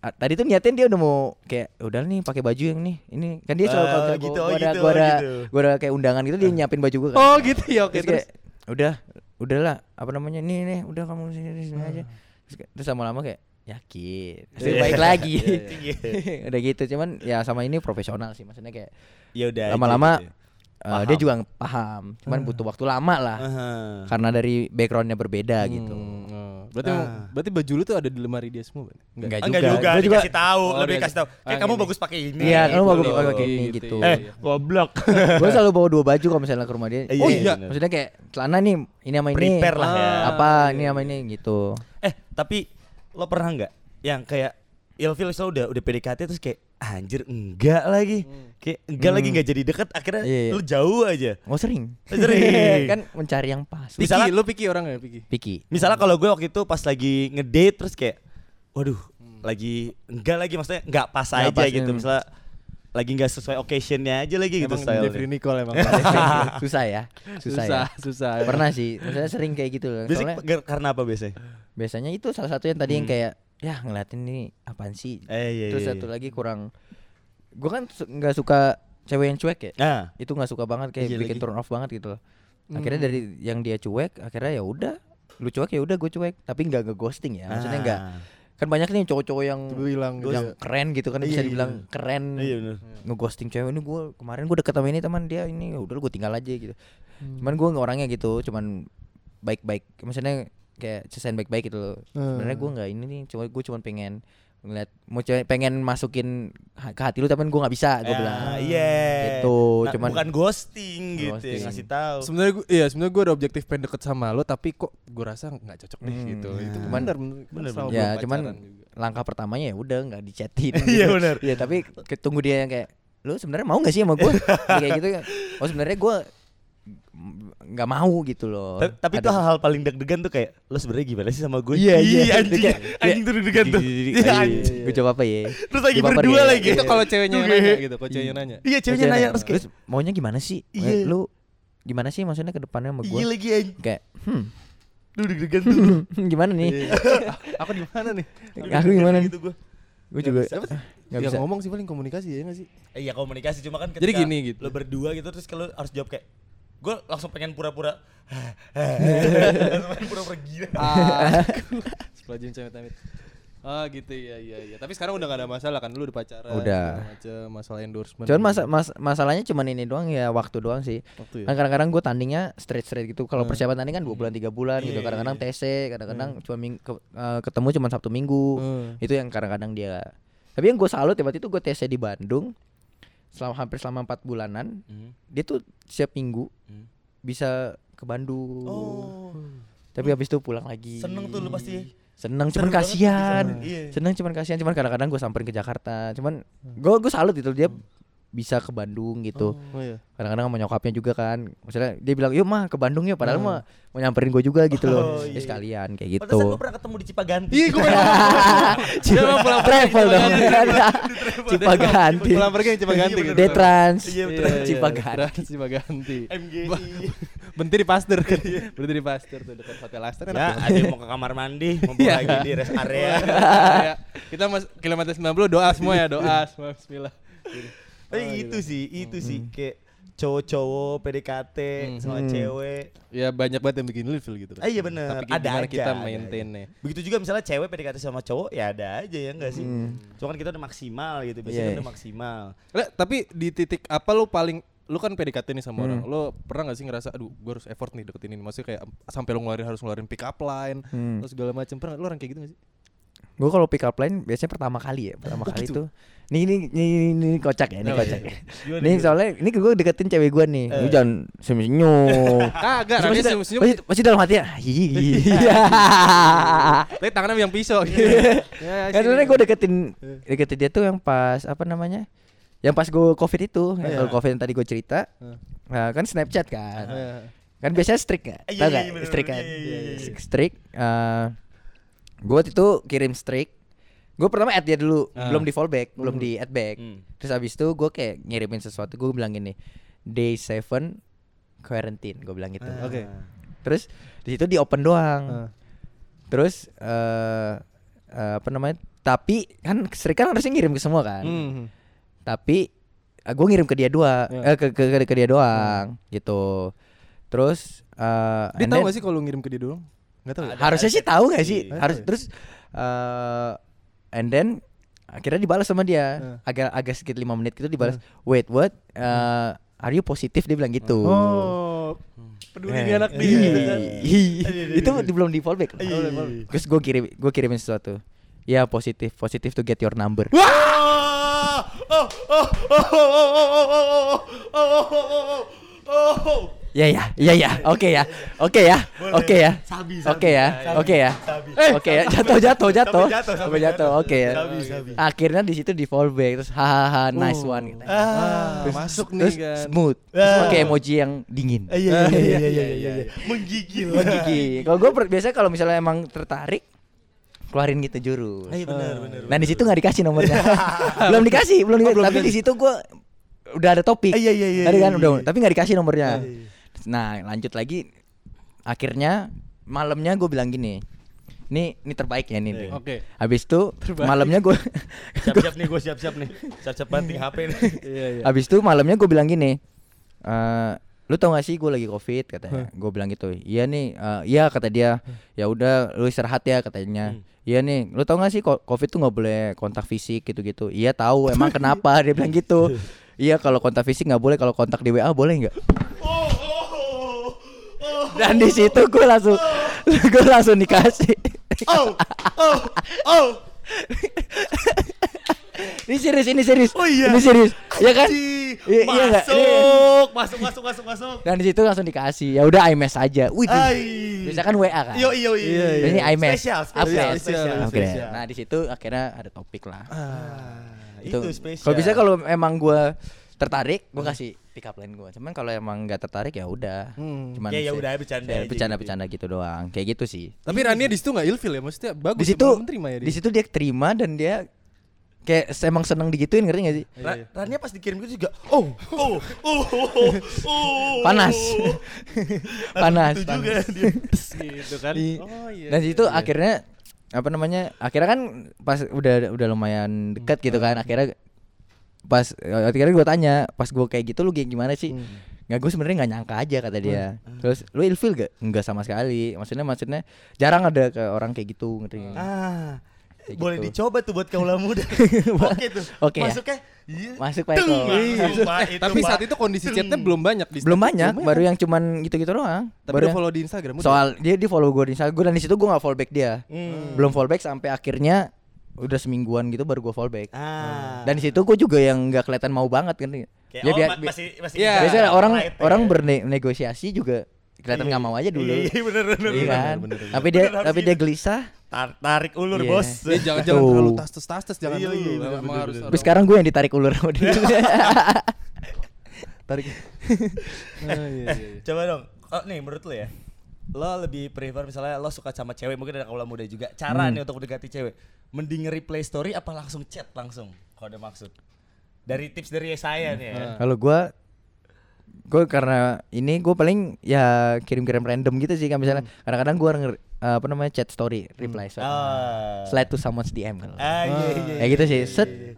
tadi tuh niatin dia udah mau kayak udah nih pakai baju yang nih. Ini kan dia selalu kalau gitu, gua, oh, gua ada gitu, gua oh, ada gitu. gua ada kayak undangan gitu dia nyiapin baju gua kan. Oh gitu ya oke terus terus. kayak udah udahlah apa namanya nih nih udah kamu sini sini, aja terus, kayak- terus lama-lama kayak yakin <laughs> terus Iya. baik lagi Iya. <laughs> udah gitu cuman ya sama ini profesional sih maksudnya kayak Ya udah. aja lama-lama gitu. eh, dia juga paham cuman butuh waktu lama lah Aha. karena dari backgroundnya berbeda gitu Hmm, oh. Berarti Ah. berarti baju lu tuh ada di lemari dia semua, Bang? Enggak Ah, Enggak juga, Gua juga dikasih tahu, Oh, lebih kasih tahu. Ah, Kayak kamu gini. bagus pakai ini. Iya, kamu bagus loh, pakai ini gitu, gitu. iya, Eh, iya. goblok. <laughs> gue selalu bawa dua baju kalau misalnya ke rumah dia Iya, Oh, iya, iya. maksudnya kayak celana nih ini sama ini Prepare lah ya. Ah. apa ini sama ini gitu Eh, tapi lo pernah nggak yang kayak ilfil lo udah udah PDKT terus kayak anjir enggak lagi. Kayak enggak lagi enggak jadi deket akhirnya Iya, iya. lu jauh aja. oh sering Sering. <laughs> kan mencari yang pas Piki, Misalnya- lu piki orang ya, Piki? Piki Misalnya kalau gue waktu itu pas lagi ngedate terus kayak waduh, lagi enggak lagi maksudnya enggak pas Nggak aja pas, gitu. hmm. Misalnya lagi enggak sesuai occasionnya aja lagi gitu Emang style. Jeffrey Nicole emang. <laughs> susah ya susah, susah, ya susah. pernah sih maksudnya sering kayak gitu loh Biasanya karena apa biasanya? biasanya itu salah satu yang tadi yang Hmm. kayak ya ngeliatin ini apaan sih Eh iya. terus iya, satu iya. lagi kurang gue kan su- nggak suka cewek yang cuek ya Nah, itu nggak suka banget kayak Iya bikin lagi. turn off banget gitu loh akhirnya Hmm. dari yang dia cuek akhirnya ya udah lu cuek ya udah gue cuek tapi nggak nge ghosting ya maksudnya ah. nggak kan banyak nih cowok-cowok yang bilang gitu. yang keren gitu kan Iya, bisa dibilang iya. keren Iya ngeghosting cewek ini gue kemarin gue deket sama ini teman dia ini ya udah gue tinggal aja gitu Hmm. cuman gue orangnya gitu cuman baik-baik maksudnya kayak cesain baik-baik gitu loh sebenarnya gue nggak ini nih cuma gue cuman pengen ngeliat mau cewek pengen masukin ke hati lu tapi gue nggak bisa gue Ah, bilang Iya. Gitu, Nah, cuman- bukan ghosting gitu ya, Ghosting. ngasih tahu. Sebenarnya gue iya sebenarnya gue ada objektif pengen deket sama lo tapi kok gue rasa nggak cocok deh Hmm, gitu. nah. Itu Cuman- bener bener, bener, selama ya cuman juga. langkah pertamanya ya udah nggak dichatin <laughs> Iya, benar. ya tapi ketunggu dia yang kayak lu sebenarnya mau nggak sih sama gue <laughs> kayak gitu ya oh sebenarnya gue nggak mau gitu loh Ta- Tapi itu hal-hal paling deg-degan tuh kayak lo sebenarnya gimana sih sama gue? Iya, iya. Anjing. Anjing tuh deg-degan tuh. Iya, anjing. gue coba apa ya Terus lagi berdua dia. lagi. itu kalau ceweknya nanya gitu, kalau ceweknya nanya. Iya, ceweknya nanya terus kayak maunya gimana sih Iya. Lu gimana sih maksudnya ke depannya sama gue iya lagi anjing. kayak hmm Lu deg-degan tuh. <laughs> gimana nih <laughs> Aku di mana nih? aku gimana nih gitu gue. gue juga ya bisa ngomong sih paling komunikasi ya nggak sih? Eh, Iya komunikasi cuma kan Jadi ketika gini gitu. Lo berdua gitu terus kalau harus jawab kayak gue langsung pengen pura-pura langsung pengen pura-pura gila Ah, Seplajin cewek amit. Ah gitu ya iya iya. Tapi sekarang udah gak ada masalah kan lu udah pacaran. Udah. macem, masalah endorsement. Cuman masa mas- masalahnya cuman ini doang ya waktu doang sih. Waktu ya? Kan kadang-kadang gue tandingnya straight straight gitu. Kalau persiapan tanding kan dua bulan tiga bulan gitu. Iya, Kadang-kadang iya. TC, kadang-kadang cuma ming- ke- eh, ketemu cuma Sabtu Minggu. Hmm. Itu yang kadang-kadang dia. Tapi yang gue salut ya waktu itu gue TC di Bandung selama hampir selama empat bulanan. Hmm. Dia tuh setiap minggu Hmm. Bisa ke Bandung. oh Tapi habis itu pulang lagi. seneng tuh lu pasti Seneng Seru cuman kasihan. iya. Seneng cuman kasihan cuman kadang-kadang gue samperin ke Jakarta. Cuman gue gue salut gitu dia bisa ke Bandung gitu. Oh iya. Kadang-kadang sama nyokapnya juga kan. Maksudnya dia bilang, "Yuk mah ke Bandung ya." Padahal Hmm. mah mau nyamperin gue juga gitu loh. Oh, Ya iya. sekalian kayak gitu. Pantesan gue pernah ketemu di Cipaganti Ih, gue <laughs> Dia emang pulang travel dong. Cipaganti. Cipaganti. Pulang pergi Cipaganti Iya, gitu. Detrans. Iya. Iya, iya, Cipaganti. Trans Cipaganti. MGI Berhenti di Pasteur kan. Berhenti di Pasteur tuh dekat Hotel Astor kan. ya ada mau ke kamar mandi mau Iya. lagi di rest area Ya, Kita mas kilometer 90 doa semua ya, doa semua bismillah. Tapi itu sih itu sih kayak cowok-cowok PDKT sama Hmm. cewek Ya banyak banget yang bikin ilfil gitu. Ah, iya bener. Tapi Ada aja, kita maintainnya. Begitu juga misalnya cewek PDKT sama cowok ya ada aja ya enggak sih? Cuma kan kita udah maksimal gitu, biasanya Iya. kan udah maksimal. Lah, tapi di titik apa lu paling lu kan PDKT nih sama Hmm. orang. Lu pernah gak sih ngerasa aduh gue harus effort nih deketin ini. Maksudnya kayak sampai lu ngeluarin harus ngeluarin pick up line Hmm. terus segala macam. Pernah lu orang kayak gitu gak sih? Gue kalau pick up line biasanya pertama kali ya, pertama kali gitu? tuh. Nih ini ini, ini, ini kocak ya, ini Oh, kocak iya. ya. Nih soalnya ini gue deketin cewek gue nih. Lu Eh. jangan senyum-senyum. <laughs> Kagak, Terus Rani masih, senyum-senyum. masih, masih dalam hati ya. <laughs> Iya. <laughs> Tapi tangannya yang pisau gitu. ya, Kan gue deketin deketin dia tuh yang pas apa namanya? Yang pas gue covid itu, yang Iya. covid yang tadi gue cerita, Heeh. nah, kan Snapchat kan, Iya. kan biasanya strict kan, Iya, tau iya, gak? bener. kan, Iya, gue waktu itu kirim strict, gue pertama add dia dulu, Ah. belum di fallback, belum di add back. Hmm. Terus abis itu gue kayak ngirimin sesuatu, gue bilang gini, day 7 quarantine, gue bilang gitu. Ah. Oke. Terus di situ di open doang. Ah. Terus eh eh, apa namanya? Tapi kan strict kan harusnya ngirim ke semua kan. Hmm. Tapi gue ngirim ke dia dua, Ya. eh, ke, ke ke ke dia doang gitu. Terus eh Dia tahu then- gak sih kalau ngirim ke dia doang? Gak tahu. ya? Ada- harusnya sih tahu gak sih? Iya. Harus terus eh and then akhirnya dibalas sama dia. Hmm. Agak agak sedikit lima menit gitu dibalas. Wait, what? Eh, are you positive? Dia bilang gitu. Oh. Peduli Eh, nih anak dia. gitu kan. itu di- belum di fallback. Iya, iya, iya. Terus gue kirim gue kirimin sesuatu. Ya positif, positif to get your number. Oh, oh, oh, oh, oh, oh, oh, oh, oh, oh, oh, oh. Ya ya, ya ya, oke ya, oke ya, oke ya, oke ya, oke ya, sabi. oke ya, jatuh jatuh jatuh, Sampai jatuh, oke ya. Akhirnya di situ di fallback terus hahaha nice one gitu. Ah, Terus- masuk nih kan. smooth, terus Ah. pakai emoji yang dingin. Eh, Iya, iya, iya, iya, iya, iya. <laughs> Menggigil. Gigi. Kalau gue biasanya kalau misalnya emang tertarik keluarin gitu jurus. Iya benar, benar. Nah di situ nggak dikasih nomornya. <laughs> belum dikasih, belum dikasih. belum tapi di situ gue udah ada topik. Iya, iya, iya, Tadi iya, kan iya, udah, iya. tapi nggak dikasih nomornya. Nah lanjut lagi, akhirnya malamnya gue bilang gini, ini ini terbaik ya ini. Iya. nih. Oke. Habis itu Terbaik. malamnya gue, <laughs> Siap-siap nih, gue siap-siap nih. Siap-siap banting HP nih. <laughs> Iya, iya. habis itu malamnya gue bilang gini, eh lu tau gak sih gue lagi covid katanya. Gue bilang gitu, iya nih, eh, iya kata dia, ya udah lu istirahat ya katanya. Hmm. Iya nih, lu tau gak sih covid tuh nggak boleh kontak fisik gitu-gitu. Iya tahu, emang kenapa dia bilang gitu. <laughs> Iya kalau kontak fisik nggak boleh, kalau kontak di WA boleh nggak? Oh, oh. Dan di situ gue langsung, <laughs> gue langsung dikasih. Oh, oh, oh. ini serius, ini serius. Oh iya. Ini serius. Iya kan? Anjing. Iya, iya? Masuk, masuk, masuk, masuk, masuk. Dan di situ langsung dikasih. Ya udah iMess aja. Wih, Ai. biasa kan WA kan. Yo, yo, yo. Iya, iya. Ini iMess. Spesial, spesial, Spesial, spesial. Oke. spesial. Nah di situ akhirnya ada topik lah. Ah, itu, itu spesial. Kalau bisa kalau emang gue tertarik, gue kasih pick up line gue. Cuman kalau emang nggak tertarik ya udah. Hmm. Cuman Ya, ya udah, bercanda se- aja bercanda-bercanda gitu doang. Kayak gitu sih. Tapi Rania di situ nggak ilfil ya? Maksudnya bagus. Di ya, situ terima ya dia. di situ dia terima dan dia kayak emang seneng digituin ngerti gak sih? Ra Rania pas dikirim gitu juga oh oh oh oh oh Panas. <laughs> Panas, itu panas. juga dia gitu kan. Di- Oh iya. Dan iya, situ iya. akhirnya apa namanya? Akhirnya kan pas udah udah lumayan dekat gitu kan. Akhirnya pas eh, akhirnya gue tanya pas gue kayak gitu lu kayak gimana sih Hmm. nggak gue sebenarnya nggak nyangka aja kata dia terus lu ilfil gak nggak sama sekali maksudnya maksudnya jarang ada ke orang kayak gitu ngerti? Ah. Kayak Boleh gitu. dicoba tuh buat kaula muda. <laughs> Oke tuh. Oke ya? Masuknya. iya. masuk Pak Eko langsung, Pak, Eh, itu, tapi saat itu kondisi chatnya belum banyak di belum banyak baru yang cuman gitu-gitu doang Tapi baru follow di Instagram soal dia di follow gue di Instagram gue dan di situ gue nggak follow back dia Hmm. belum follow back sampai akhirnya udah semingguan gitu baru gue follow back Ah. dan di situ gue juga yang nggak kelihatan mau banget kan Kayak, ya oh, biar, ma- masih masih Iya. bisa biasanya orang right ya. orang bernegosiasi juga kelihatan Iya. nggak mau aja dulu Iya, bener bener. Iya bener. kan bener, bener. tapi dia Bener, tapi dia gitu. gelisah Tar- tarik ulur, Iya. Bos. Ya, jangan jangan terlalu tastes tastes jangan Iya, dulu. iya, Emang harus tapi sekarang gue yang ditarik ulur sama dia <laughs> tarik. <laughs> Iya, iya, iya. Coba dong. Oh, nih menurut lo ya. Lo lebih prefer misalnya lo suka sama cewek, mungkin ada kaula muda juga. Cara Hmm. nih untuk mendekati cewek. Mending nge-replay story apa langsung chat langsung? Kalau ada maksud. Dari tips dari saya nih ya. kalau gue gue karena ini gue paling ya kirim-kirim random gitu sih kan misalnya kadang-kadang gue nger- apa namanya chat story reply slide, Ah. slide to someone's DM kan Ah, iya, iya, kayak gitu iya, sih iya, set iya.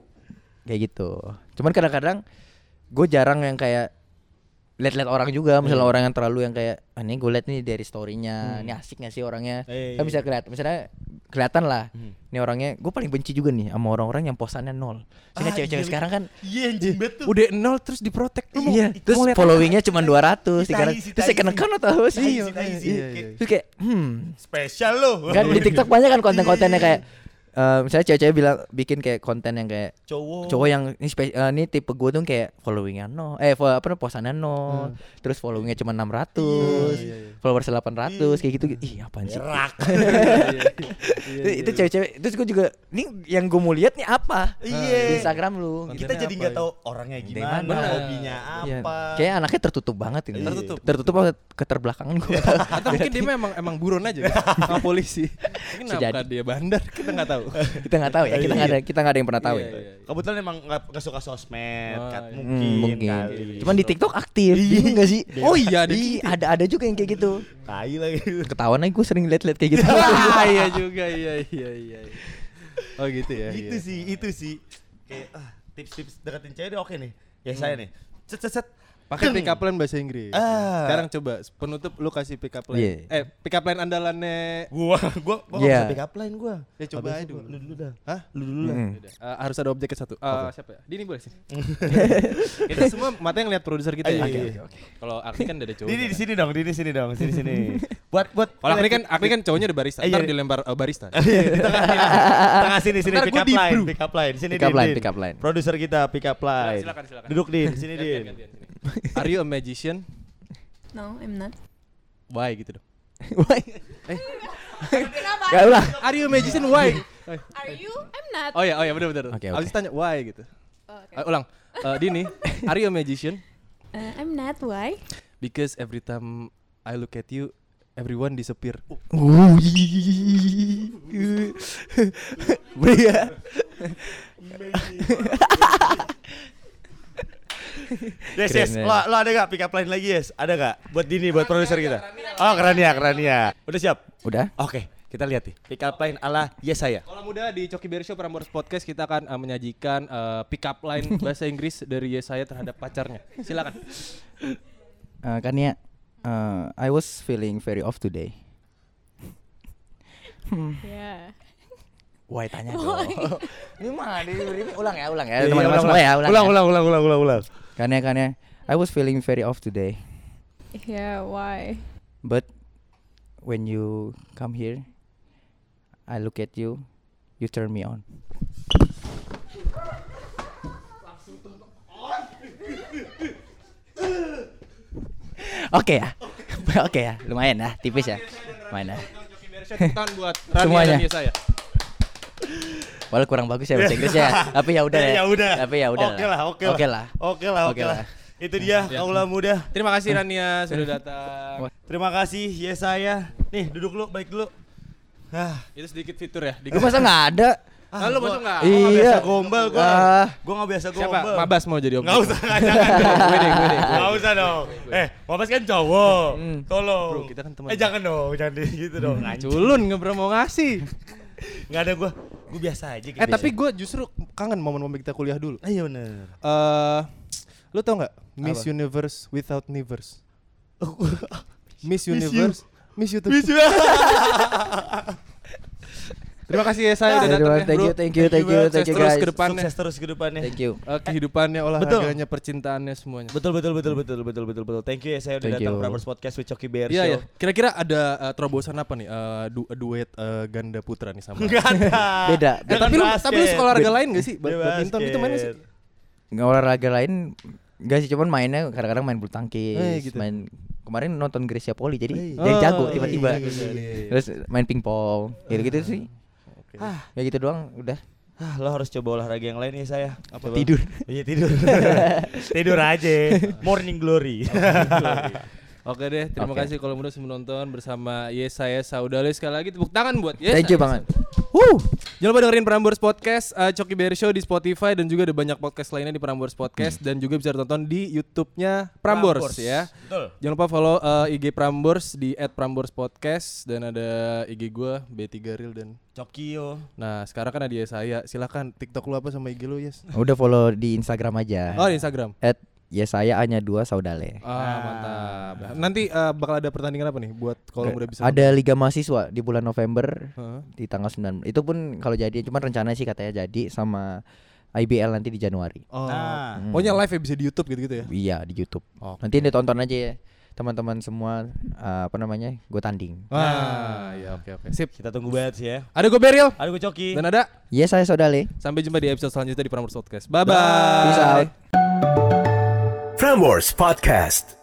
kayak gitu cuman kadang-kadang gue jarang yang kayak lihat-lihat orang juga misalnya orang yang terlalu yang kayak ah, ini gue liat nih dari storynya ini asik gak sih orangnya? Eh, kan bisa kelihatan misalnya kelihatan lah Hmm. ini orangnya gue paling benci juga nih sama orang-orang yang posannya nol. Sehingga Ah, cewek-cewek iya, sekarang kan Iya, anjing. Udah nol terus diprotek. Lu mau iya itu terus lihat followingnya cuma 200 sekarang tai, si terus second account atau apa Tai, sih iya, terus kayak hmm. Spesial lo. kan di TikTok banyak kan konten-kontennya kayak eh, misalnya cewek-cewek bilang bikin kayak konten yang kayak cowok. cowok yang ini, spe- eh, ini tipe gue tuh kayak followingnya no eh fo- apa namanya posannya no terus followingnya cuma 600 iya, iya. followers 800 kayak gitu ih apaan sih <laughs> itu, cewek-cewek terus gue juga ini yang gue mau lihat nih apa Iya. di Instagram lu gitu. Kita jadi apa nggak tahu orangnya gimana, mana? hobinya Iya. apa. kayak anaknya tertutup banget ini Tertutup. tertutup apa keterbelakangan gue Atau mungkin dia memang emang buron aja <laughs> gitu, sama polisi. Mungkin apakah dia bandar kita nggak tahu. Kita nggak tahu ya kita nggak ada kita nggak ada yang pernah tahu Iya, ya iya, iya. Kebetulan emang nggak suka sosmed, Oh, kan? iya. Hmm, mungkin, mungkin. kali. Cuman di TikTok aktif, iya nggak sih? Oh iya, ada Iya, ada ada juga yang kayak gitu. Tai lagi. Ketahuan aja gue sering liat-liat kayak gitu. Ah, <laughs> iya juga, iya iya iya. iya. Oh gitu ya. itu iya. sih, itu sih. Kayak ah, tips-tips deketin cewek deh oke nih. Ya saya nih. Set set set. Pakai pick up line bahasa Inggris. Ah. Sekarang coba penutup lu kasih pick up line. Iya. Eh, pick up line andalannya Gua gua gua Iya. nggak bisa pick up line gua. Ya, coba Habis aja dulu. Lu dulu dah. Hah? Lu dulu lah. Hmm. Eh, harus ada objeknya satu. Eh, siapa ya? Dini boleh sih. <laughs> kita semua mata yang lihat produser kita ya. Iya, iya, oke. Kalau Akni kan ada cowok. Dini di sini dong, Dini sini dong, sini sini. <laughs> buat buat Kalau Akni kan Akni kan cowoknya ada barista. Iya. Ntar dilempar eh, barista. <laughs> Iya, di tengah sini. Tengah sini sini pick up line, pick up line. Sini Pick up line, pick up line. Produser kita pick up line. silakan, silakan. Duduk Din, sini Din. <laughs> Are you a magician? No, I'm not. Why gitu dong. <laughs> Wah, Kenapa? ya ulang. Are you a magician? Why? Are you? I'm not. Oh ya, oh ya benar benar. Oke, Abis oke. tanya why gitu. Oh, okay. Eh, ulang. Eh, Dini, are you a magician? Uh, I'm not. Why? Because every time I look at you, everyone disappear. Bria. <laughs> Yes, yes. ya. Lo, lo ada gak pick up line lagi, yes? Ada gak? Buat Dini, buat produser kita. Oh, keren ya, keren ya. Udah siap? Udah? Oke, kita lihat nih. Pick up line ala yes saya. Kalau muda di Coki Berry Show Prambors Podcast kita akan eh, menyajikan eh, pick up line <laughs> bahasa Inggris dari Yesaya terhadap pacarnya. Silakan. <laughs> Eh, kan ya, eh, I was feeling very off today. <laughs> Yeah. Why tanya dong? Ini mah ulang ya, ulang ya, Iya, teman-teman ulang, semua ya, ulang. ulang, ya. ulang, ulang, ulang, ulang, ulang. Kan ya, kan ya. I was feeling very off today, Yeah. Why? but when you come here, I look at you, you turn me on. Oke ya, <laughs> oke ya, lumayan ya, tipis ya, lumayan ya. Buat <laughs> Semuanya. Yesaya. Walau kurang bagus ya bahasa Inggris ya, <laughs> tapi ya udah ya. Ya udah. Tapi ya udah. Oke lah, oke lah. Oke lah. Oke lah, oke lah. Itu dia Ya. kaula muda. Terima kasih Rania sudah datang. Terima kasih yes saya. Nih, duduk lu, baik dulu. Ah, Itu sedikit fitur ya. Lu masa nggak ada? Ah, lu masuk enggak? Iya. biasa gombal gua. Ah. Gua nggak biasa Siapa? gombal. Mabas mau jadi om. Nggak usah, nggak jangan. Gue deh, gue deh. Nggak usah dong. Eh, Mabas kan cowok. Hmm. Tolong. Bro, kita kan teman. Eh, jangan dong, jangan gitu dong. Anjing. Culun nggak mau ngasih. Nggak ada gua. Gue biasa aja. Eh tapi gue justru kangen momen-momen kita kuliah dulu. Ah, iya bener. Eh, lu tau nggak Miss Apa? Universe without Universe? <laughs> Miss you. Universe, Miss YouTube. Miss you. <laughs> Terima kasih ya saya udah Terima datang ya, thank bro. you, thank you, thank you, thank you terus guys. ke depannya. Sukses terus ke depannya. Thank you. Eh, kehidupannya, olahraganya, percintaannya semuanya. Betul betul betul betul betul betul betul. Thank you ya saya udah Thank datang. Prambors Podcast with Coki Bear Iya Show. ya. Kira-kira ada eh, terobosan apa nih? Eh, du- duet eh, ganda putra nih sama. Enggak ada. Beda. Tapi lu tapi lu sekolah olahraga lain gak sih? Badminton itu mana sih? basket. Nggak olahraga lain Enggak sih cuman mainnya kadang-kadang main bulu tangkis, Eh, gitu. main kemarin nonton Grecia Poli jadi Eh. jadi Oh, jago tiba-tiba. iya, iya, iya. Terus main pingpong, gitu-gitu sih. Ah, Ya gitu doang udah. ah, lo harus coba olahraga yang lain nih saya. Apa? Coba. Tidur. Iya tidur. <laughs> tidur aja. Morning glory. Oke deh, terima Oke. kasih kalau udah menonton bersama Yes saya Saudale sekali lagi tepuk tangan buat Yes. Thank you banget. Wuh. Jangan lupa dengerin Prambors Podcast, uh, Coki Bear Show di Spotify dan juga ada banyak podcast lainnya di Prambors Podcast dan juga bisa ditonton di YouTube-nya Prambors, ya. Betul. Jangan lupa follow uh, IG Prambors di @prambors_podcast dan ada IG gua B3 Ril dan Cokio. Nah, sekarang kan ada saya. Silakan TikTok lu apa sama IG lu, Yes? Udah follow di Instagram aja. Oh, di Instagram. At ya saya hanya dua saudale. Ah, mantap. Nanti uh, bakal ada pertandingan apa nih buat kalau udah bisa Ada Liga Mahasiswa di bulan November Heeh. di tanggal 9. Itu pun kalau jadi cuma rencana sih katanya jadi sama IBL nanti di Januari. Oh. Nah. Pokoknya live ya bisa di YouTube gitu-gitu ya. Iya di YouTube. Oke. Nanti ditonton aja ya teman-teman semua eh, apa namanya gue tanding. Wah, ya oke oke. Sip. Kita tunggu banget sih ya. Ada gue Beril Ada gue Coki. dan ada Iya saya saudale. sampai jumpa di episode selanjutnya di Prambors Podcast. Bye bye. Peace out. Prambors Podcast.